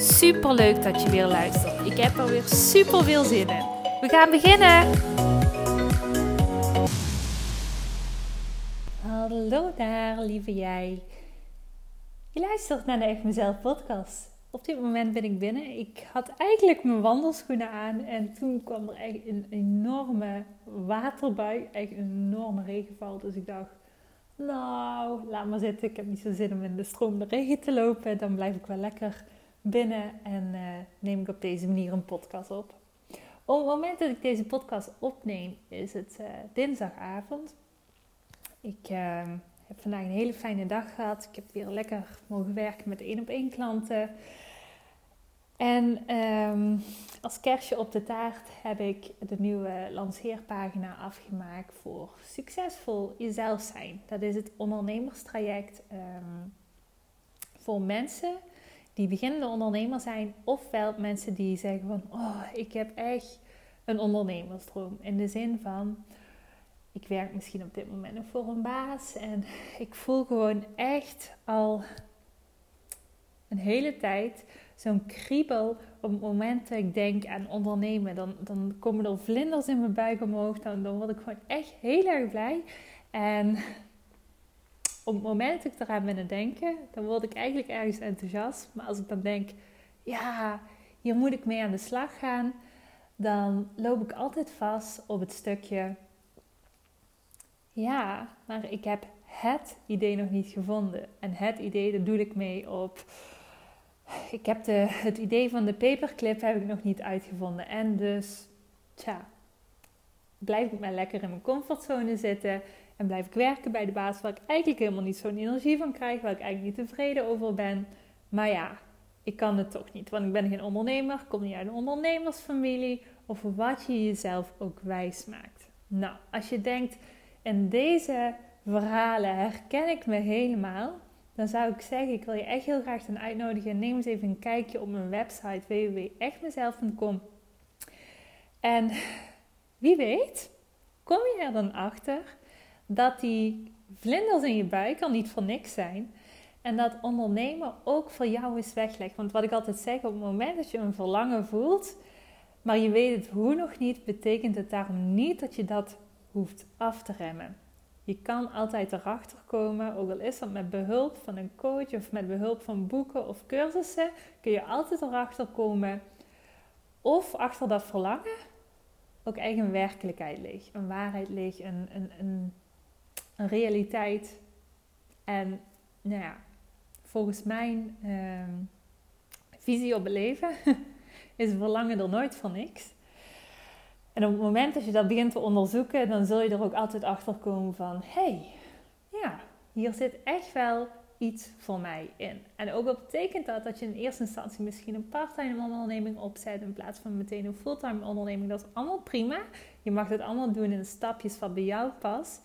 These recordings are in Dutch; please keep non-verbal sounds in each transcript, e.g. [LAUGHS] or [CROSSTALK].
Super leuk dat je weer luistert. Ik heb er weer super veel zin in. We gaan beginnen. Hallo daar, lieve jij. Je luistert naar de Echt Mezelf podcast. Op dit moment ben ik binnen. Ik had eigenlijk mijn wandelschoenen aan en toen kwam er echt een enorme waterbui, echt een enorme regenval. Dus ik dacht, nou, laat maar zitten. Ik heb niet zo zin om in de stroom de regen te lopen. Dan blijf ik wel lekker binnen en uh, neem ik op deze manier een podcast op. Op het moment dat ik deze podcast opneem, is het uh, dinsdagavond. Ik uh, heb vandaag een hele fijne dag gehad. Ik heb weer lekker mogen werken met één op één klanten. En um, als kerstje op de taart heb ik de nieuwe lanceerpagina afgemaakt voor succesvol jezelf zijn. Dat is het ondernemerstraject um, voor mensen die beginnende ondernemer zijn, ofwel mensen die zeggen van, oh, ik heb echt een ondernemersdroom. In de zin van, ik werk misschien op dit moment nog voor een baas en [LAUGHS] ik voel gewoon echt al een hele tijd zo'n kriebel op het moment dat ik denk aan ondernemen. Dan, dan komen er vlinders in mijn buik omhoog, dan, dan word ik gewoon echt heel erg blij. En op het moment dat ik eraan ben te denken, dan word ik eigenlijk ergens enthousiast. Maar als ik dan denk, ja, hier moet ik mee aan de slag gaan, dan loop ik altijd vast op het stukje, ja, maar ik heb het idee nog niet gevonden. En het idee, daar doe ik mee op. Ik heb de, het idee van de paperclip heb ik nog niet uitgevonden. En dus, tja, blijf ik maar lekker in mijn comfortzone zitten. En blijf ik werken bij de baas waar ik eigenlijk helemaal niet zo'n energie van krijg, waar ik eigenlijk niet tevreden over ben. Maar ja, ik kan het toch niet, want ik ben geen ondernemer, kom niet uit een ondernemersfamilie of wat je jezelf ook wijs maakt. Nou, als je denkt, in deze verhalen herken ik me helemaal, dan zou ik zeggen, ik wil je echt heel graag ten uitnodigen. Neem eens even een kijkje op mijn website www.echtmezelf.com. En wie weet, kom je er dan achter dat die vlinders in je buik al niet voor niks zijn. En dat ondernemen ook voor jou is weggelegd. Want wat ik altijd zeg, op het moment dat je een verlangen voelt, maar je weet het hoe nog niet, betekent het daarom niet dat je dat hoeft af te remmen. Je kan altijd erachter komen, ook al is dat met behulp van een coach of met behulp van boeken of cursussen, kun je altijd erachter komen of achter dat verlangen ook eigen werkelijkheid ligt, een waarheid ligt, een, een, een een realiteit. En nou ja, volgens mijn ehm, visie op het leven [LAUGHS] is verlangen er nooit van niks. En op het moment dat je dat begint te onderzoeken, dan zul je er ook altijd achter komen van: hé, hey, ja, hier zit echt wel iets voor mij in. En ook al betekent dat dat je in eerste instantie misschien een parttime onderneming opzet in plaats van meteen een fulltime onderneming. Dat is allemaal prima. Je mag het allemaal doen in stapjes wat bij jou past.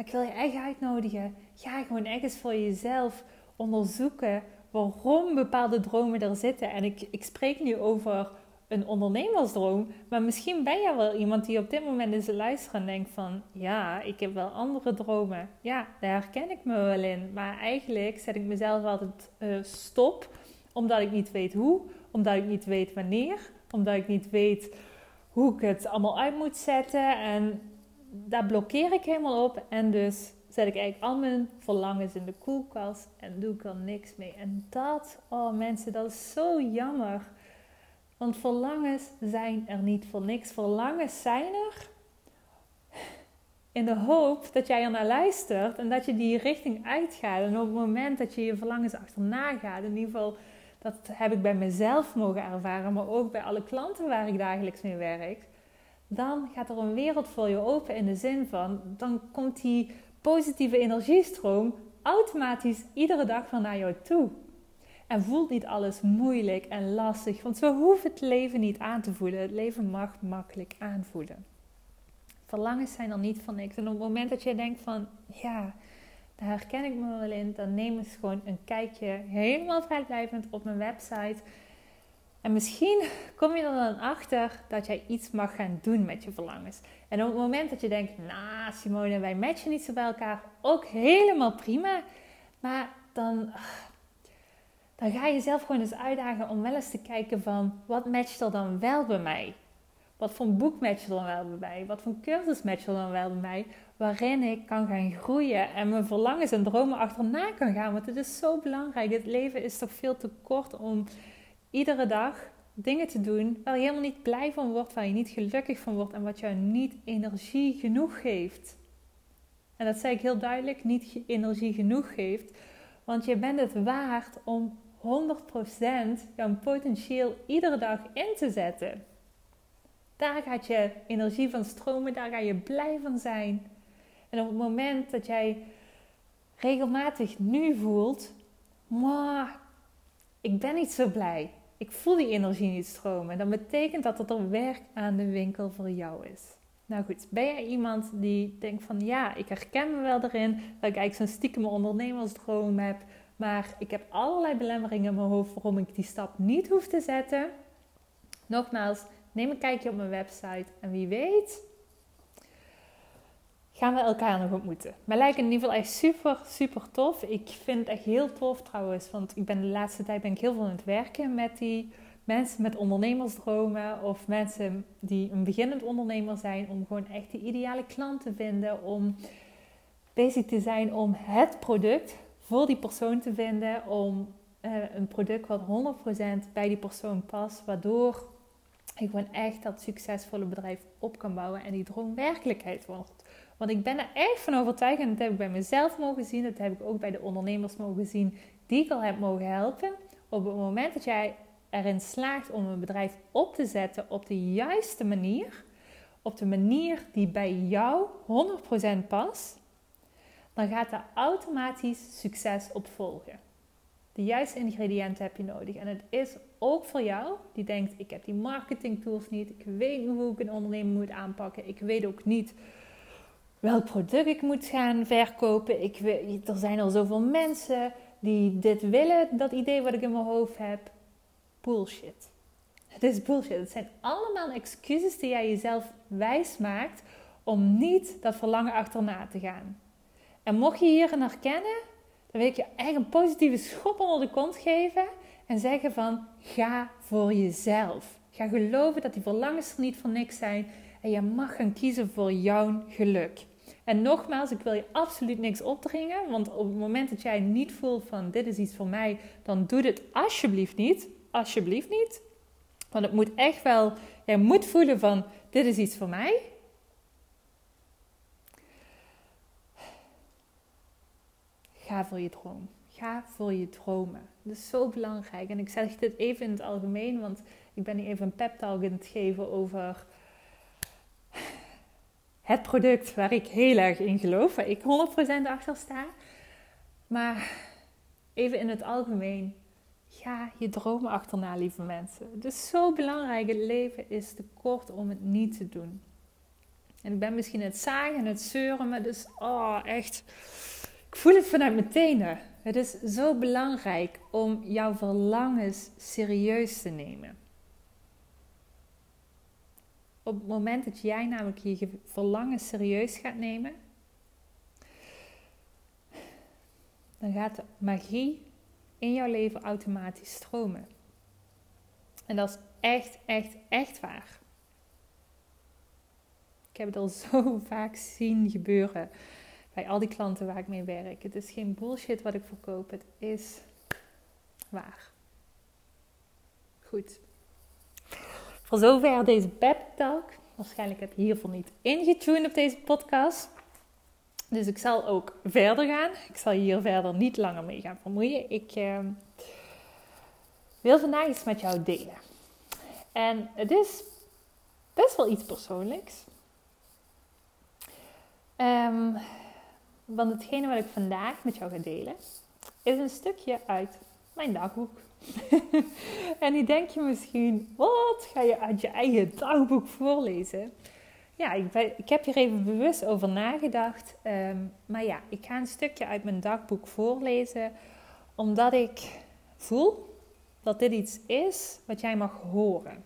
Ik wil je echt uitnodigen. Ga gewoon ergens voor jezelf onderzoeken waarom bepaalde dromen er zitten. En ik, ik spreek nu over een ondernemersdroom. Maar misschien ben jij wel iemand die op dit moment zijn luisteren en denkt van... Ja, ik heb wel andere dromen. Ja, daar herken ik me wel in. Maar eigenlijk zet ik mezelf altijd uh, stop. Omdat ik niet weet hoe. Omdat ik niet weet wanneer. Omdat ik niet weet hoe ik het allemaal uit moet zetten. En daar blokkeer ik helemaal op. En dus zet ik eigenlijk al mijn verlangens in de koelkast en doe ik er niks mee. En dat, oh mensen, dat is zo jammer. Want verlangens zijn er niet voor niks. Verlangens zijn er in de hoop dat jij er naar luistert en dat je die richting uitgaat. En op het moment dat je je verlangens achterna gaat, in ieder geval, dat heb ik bij mezelf mogen ervaren, maar ook bij alle klanten waar ik dagelijks mee werk dan gaat er een wereld voor je open in de zin van, dan komt die positieve energiestroom automatisch iedere dag van naar jou toe. En voelt niet alles moeilijk en lastig, want we hoeven het leven niet aan te voelen. Het leven mag makkelijk aanvoelen. Verlangens zijn er niet van niks. En op het moment dat je denkt van, ja, daar herken ik me wel in, dan neem eens gewoon een kijkje helemaal vrijblijvend op mijn website. En misschien kom je er dan achter dat jij iets mag gaan doen met je verlangens. En op het moment dat je denkt, nou Simone, wij matchen niet zo bij elkaar, ook helemaal prima. Maar dan, dan ga je zelf gewoon eens uitdagen om wel eens te kijken van, wat matcht er dan wel bij mij? Wat voor boek matcht er dan wel bij mij? Wat voor cursus matcht er dan wel bij mij? Waarin ik kan gaan groeien en mijn verlangens en dromen achterna kan gaan. Want het is zo belangrijk. Het leven is toch veel te kort om iedere dag dingen te doen waar je helemaal niet blij van wordt, waar je niet gelukkig van wordt en wat jou niet energie genoeg geeft. En dat zei ik heel duidelijk, niet energie genoeg geeft, want je bent het waard om 100% jouw potentieel iedere dag in te zetten. Daar gaat je energie van stromen, daar ga je blij van zijn. En op het moment dat jij regelmatig nu voelt, ik ben niet zo blij ik voel die energie niet stromen, dan betekent dat dat er werk aan de winkel voor jou is. Nou goed, ben jij iemand die denkt van ja, ik herken me wel erin dat ik eigenlijk zo'n stiekem ondernemersdroom heb, maar ik heb allerlei belemmeringen in mijn hoofd waarom ik die stap niet hoef te zetten? Nogmaals, neem een kijkje op mijn website en wie weet gaan we elkaar nog ontmoeten. Maar lijkt in ieder geval echt super, super tof. Ik vind het echt heel tof trouwens, want ik ben de laatste tijd ben ik heel veel aan het werken met die mensen met ondernemersdromen of mensen die een beginnend ondernemer zijn, om gewoon echt de ideale klant te vinden, om bezig te zijn om het product voor die persoon te vinden, om uh, een product wat 100% bij die persoon past, waardoor ik gewoon echt dat succesvolle bedrijf op kan bouwen en die droom werkelijkheid wordt. Want ik ben er echt van overtuigd, en dat heb ik bij mezelf mogen zien, dat heb ik ook bij de ondernemers mogen zien die ik al heb mogen helpen. Op het moment dat jij erin slaagt om een bedrijf op te zetten op de juiste manier, op de manier die bij jou 100% past, dan gaat er automatisch succes op volgen. De juiste ingrediënten heb je nodig. En het is ook voor jou die denkt: ik heb die marketing tools niet, ik weet niet hoe ik een onderneming moet aanpakken, ik weet ook niet welk product ik moet gaan verkopen. Ik, er zijn al zoveel mensen die dit willen, dat idee wat ik in mijn hoofd heb. Bullshit. Het is bullshit. Het zijn allemaal excuses die jij jezelf wijs maakt om niet dat verlangen achterna te gaan. En mocht je hierin herkennen, dan wil ik je echt een positieve schop onder de kont geven en zeggen van ga voor jezelf. Ga geloven dat die verlangens er niet voor niks zijn en je mag gaan kiezen voor jouw geluk. En nogmaals, ik wil je absoluut niks opdringen. Want op het moment dat jij niet voelt van dit is iets voor mij, dan doe dit alsjeblieft niet. Alsjeblieft niet. Want het moet echt wel, jij moet voelen van dit is iets voor mij. Ga voor je droom. Ga voor je dromen. Dat is zo belangrijk. En ik zeg dit even in het algemeen, want ik ben hier even een pep talk in het geven over het product waar ik heel erg in geloof, waar ik 100% achter sta. Maar even in het algemeen, ga je dromen achterna, lieve mensen. Het is zo belangrijk. Het leven is te kort om het niet te doen. En ik ben misschien het zagen en het zeuren, maar dus, oh, echt. Ik voel het vanuit mijn tenen. Het is zo belangrijk om jouw verlangens serieus te nemen. Op het moment dat jij namelijk je verlangen serieus gaat nemen, dan gaat de magie in jouw leven automatisch stromen. En dat is echt, echt, echt waar. Ik heb het al [LAUGHS] zo vaak zien gebeuren bij al die klanten waar ik mee werk. Het is geen bullshit wat ik verkoop, het is waar. Goed. Voor zover deze pep talk. Waarschijnlijk heb je hiervoor niet ingetuned op deze podcast. Dus ik zal ook verder gaan. Ik zal hier verder niet langer mee gaan vermoeien. Ik uh, wil vandaag iets met jou delen. En het is best wel iets persoonlijks. Um, want hetgene wat ik vandaag met jou ga delen, is een stukje uit mijn dagboek. [LAUGHS] en nu denk je misschien, wat ga je uit je eigen dagboek voorlezen? Ja, ik, ik heb hier even bewust over nagedacht. Ehm, maar ja, ik ga een stukje uit mijn dagboek voorlezen, omdat ik voel dat dit iets is wat jij mag horen.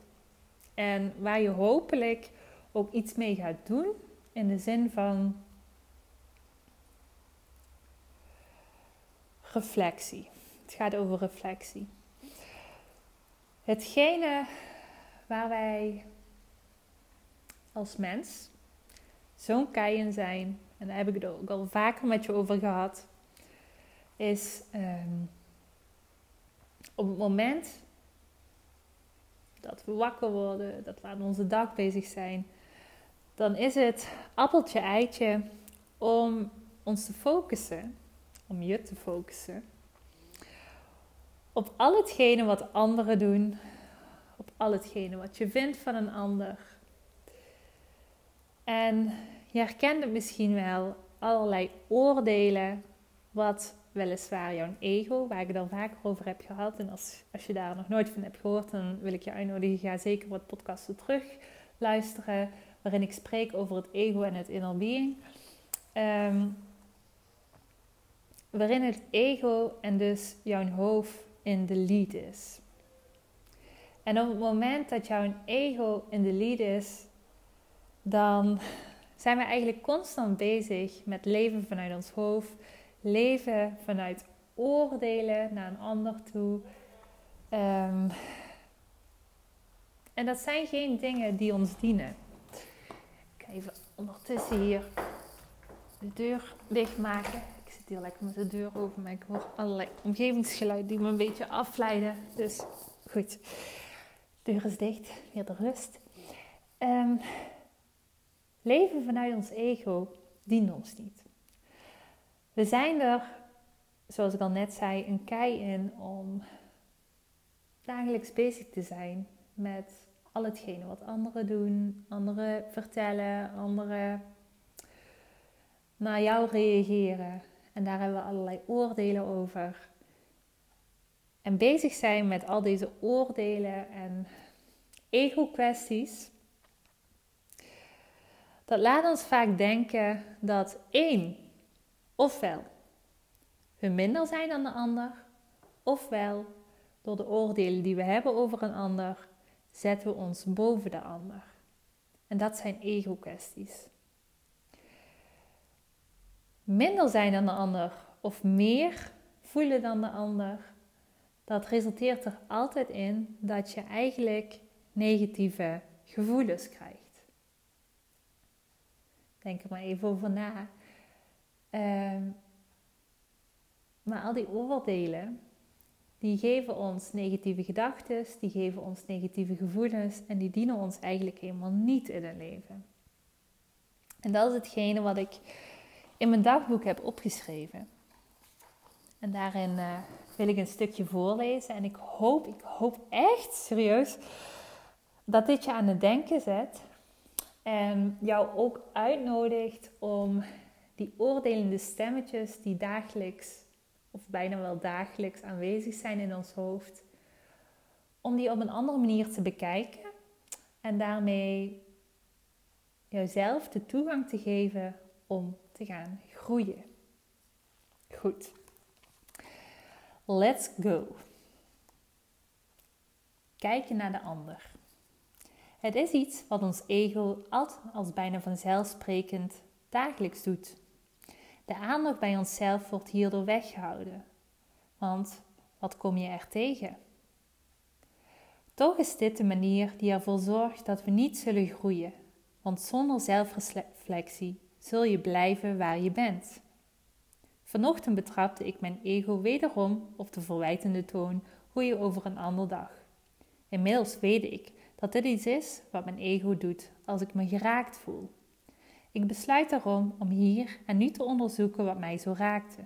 En waar je hopelijk ook iets mee gaat doen in de zin van reflectie. Het gaat over reflectie. Hetgene waar wij als mens zo'n kei in zijn, en daar heb ik het ook al vaker met je over gehad, is ehm, op het moment dat we wakker worden, dat we aan onze dag bezig zijn, dan is het appeltje eitje om ons te focussen, om je te focussen op al hetgene wat anderen doen, op al hetgene wat je vindt van een ander. En je herkent misschien wel, allerlei oordelen, wat weliswaar jouw ego, waar ik al vaker over heb gehad. En als, als je daar nog nooit van hebt gehoord, dan wil ik je uitnodigen, ga zeker wat podcasten terug luisteren, waarin ik spreek over het ego en het inner being. Ehm, waarin het ego en dus jouw hoofd in de lead is. En op het moment dat jouw ego in de lead is, dan [LAUGHS] zijn we eigenlijk constant bezig met leven vanuit ons hoofd, leven vanuit oordelen naar een ander toe. Ehm, en dat zijn geen dingen die ons dienen. Ik ga even ondertussen hier de deur dichtmaken hier lekker met de deur open, maar ik hoor allerlei omgevingsgeluiden die me een beetje afleiden. Dus goed, de deur is dicht, weer de rust. Um, leven vanuit ons ego dient ons niet. We zijn er, zoals ik al net zei, een kei in om dagelijks bezig te zijn met al hetgene wat anderen doen, anderen vertellen, anderen naar jou reageren. En daar hebben we allerlei oordelen over. En bezig zijn met al deze oordelen en ego-kwesties. Dat laat ons vaak denken dat één, ofwel we minder zijn dan de ander, ofwel door de oordelen die we hebben over een ander, zetten we ons boven de ander. En dat zijn ego-kwesties minder zijn dan de ander of meer voelen dan de ander, dat resulteert er altijd in dat je eigenlijk negatieve gevoelens krijgt. Denk er maar even over na. Ehm, maar al die oordelen, die geven ons negatieve gedachten, die geven ons negatieve gevoelens en die dienen ons eigenlijk helemaal niet in het leven. En dat is hetgene wat ik in mijn dagboek heb opgeschreven. En daarin uh, wil ik een stukje voorlezen. En ik hoop, ik hoop echt serieus dat dit je aan het denken zet. En jou ook uitnodigt om die oordelende stemmetjes die dagelijks, of bijna wel dagelijks aanwezig zijn in ons hoofd, om die op een andere manier te bekijken. En daarmee jouzelf de toegang te geven om te gaan groeien. Goed. Let's go. Kijken naar de ander. Het is iets wat ons ego altijd als bijna vanzelfsprekend dagelijks doet. De aandacht bij onszelf wordt hierdoor weggehouden. Want wat kom je er tegen? Toch is dit de manier die ervoor zorgt dat we niet zullen groeien, want zonder zelfreflectie zul je blijven waar je bent. Vanochtend betrapte ik mijn ego wederom op de verwijtende toon hoe je over een ander dag. Inmiddels weet ik dat dit iets is wat mijn ego doet als ik me geraakt voel. Ik besluit daarom om hier en nu te onderzoeken wat mij zo raakte.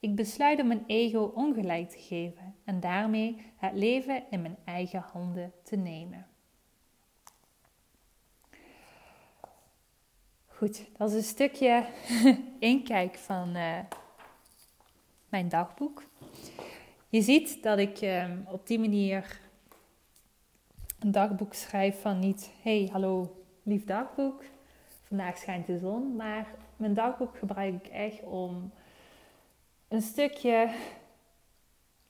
Ik besluit om mijn ego ongelijk te geven en daarmee het leven in mijn eigen handen te nemen. Goed, dat is een stukje [LAUGHS] inkijk van uh, mijn dagboek. je ziet dat ik ehm, op die manier een dagboek schrijf van niet, hey, hallo, lief dagboek, vandaag schijnt de zon, maar mijn dagboek gebruik ik echt om een stukje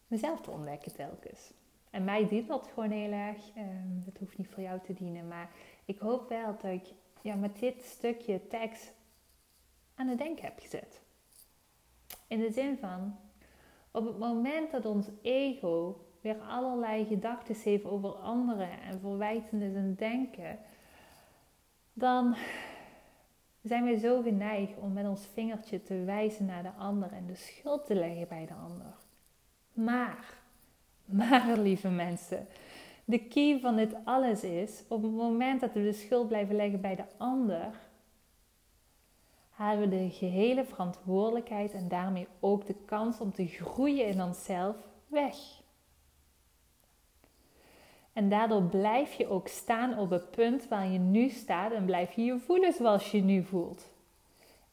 mezelf te ontdekken telkens. En mij dient dat gewoon heel erg. Dat hoeft niet voor jou te dienen, maar ik hoop wel dat ik ja, met dit stukje tekst aan het denken heb gezet. In de zin van, op het moment dat ons ego weer allerlei gedachten heeft over anderen en verwijtend is en denken, dan zijn we zo geneigd om met ons vingertje te wijzen naar de ander en de schuld te leggen bij de ander. Maar, [LAUGHS] maar lieve mensen, de key van dit alles is, op het moment dat we de schuld blijven leggen bij de ander, halen we de gehele verantwoordelijkheid en daarmee ook de kans om te groeien in onszelf weg. En daardoor blijf je ook staan op het punt waar je nu staat en blijf je je voelen zoals je nu voelt.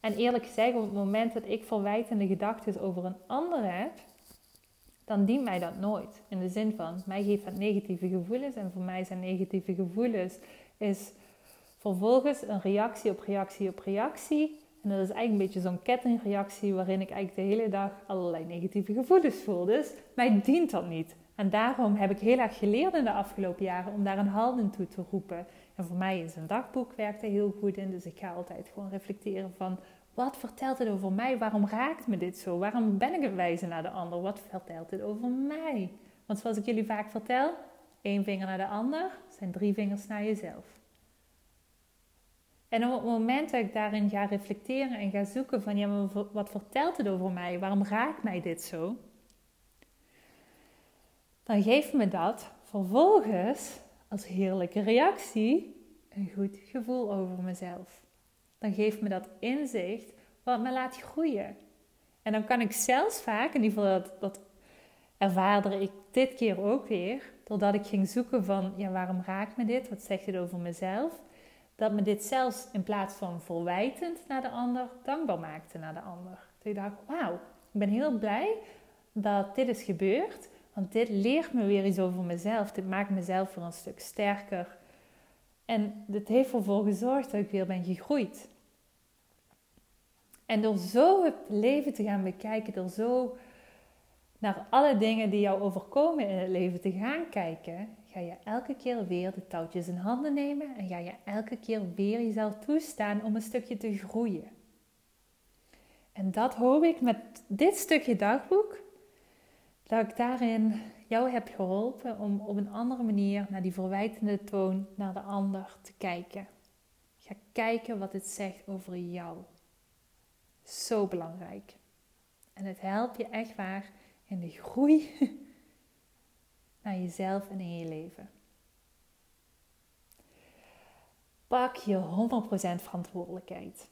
En eerlijk gezegd, op het moment dat ik verwijtende gedachten over een ander heb, dan dient mij dat nooit. In de zin van, mij geeft dat negatieve gevoelens en voor mij zijn negatieve gevoelens is vervolgens een reactie op reactie op reactie. En dat is eigenlijk een beetje zo'n kettingreactie waarin ik eigenlijk de hele dag allerlei negatieve gevoelens voel. Dus mij dient dat niet. En daarom heb ik heel erg geleerd in de afgelopen jaren om daar een halt in toe te roepen. En voor mij is een dagboek werkt er heel goed in. Dus ik ga altijd gewoon reflecteren van wat vertelt het over mij? Waarom raakt me dit zo? Waarom ben ik het wijzen naar de ander? Wat vertelt het over mij? Want zoals ik jullie vaak vertel, één vinger naar de ander zijn drie vingers naar jezelf. En op het moment dat ik daarin ga reflecteren en ga zoeken van ja, wat vertelt het over mij? Waarom raakt mij dit zo? Dan geeft me dat vervolgens als heerlijke reactie een goed gevoel over mezelf dan geeft me dat inzicht wat me laat groeien. En dan kan ik zelfs vaak, in ieder geval dat, dat ervaarde ik dit keer ook weer, doordat ik ging zoeken van, ja, waarom raakt me dit? Wat zegt het over mezelf? Dat me dit zelfs in plaats van verwijtend naar de ander, dankbaar maakte naar de ander. Dat ik dacht, wauw, ik ben heel blij dat dit is gebeurd, want dit leert me weer iets over mezelf. Dit maakt mezelf weer een stuk sterker. En dit heeft ervoor gezorgd dat ik weer ben gegroeid. En door zo het leven te gaan bekijken, door zo naar alle dingen die jou overkomen in het leven te gaan kijken, ga je elke keer weer de touwtjes in handen nemen en ga je elke keer weer jezelf toestaan om een stukje te groeien. En dat hoop ik met dit stukje dagboek, dat ik daarin jou heb geholpen om op een andere manier naar die verwijtende toon naar de ander te kijken. Ga kijken wat het zegt over jou. Zo belangrijk. En het helpt je echt waar in de groei [LAUGHS] naar jezelf en in je leven. Pak je 100% verantwoordelijkheid.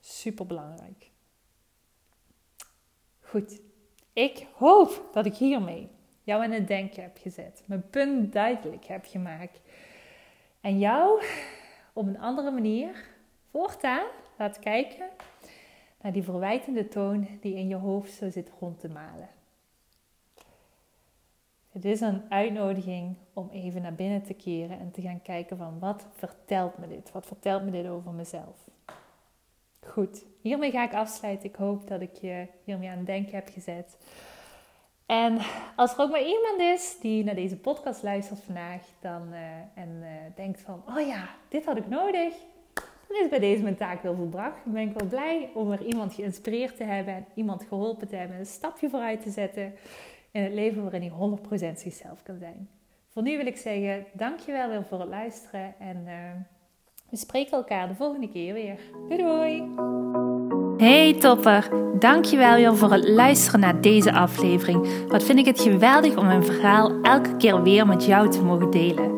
Super belangrijk. Goed. Ik hoop dat ik hiermee jou in het denken heb gezet. Mijn punt duidelijk heb gemaakt. En jou op een andere manier voortaan laat kijken naar die verwijtende toon die in je hoofd zo zit rond te malen. Het is een uitnodiging om even naar binnen te keren en te gaan kijken van wat vertelt me dit? Wat vertelt me dit over mezelf? Goed, hiermee ga ik afsluiten. Ik hoop dat ik je hiermee aan het denken heb gezet. En als er ook maar iemand is die naar deze podcast luistert vandaag dan, uh, en uh, denkt van, oh ja, dit had ik nodig dan is bij deze mijn taak wel volbracht. Dan ben ik wel blij om er iemand geïnspireerd te hebben en iemand geholpen te hebben, een stapje vooruit te zetten in het leven waarin hij 100% zichzelf kan zijn. Voor nu wil ik zeggen, dankjewel weer voor het luisteren en uh, we spreken elkaar de volgende keer weer. Doei doei! Hey topper, dankjewel weer voor het luisteren naar deze aflevering. Wat vind ik het geweldig om mijn verhaal elke keer weer met jou te mogen delen.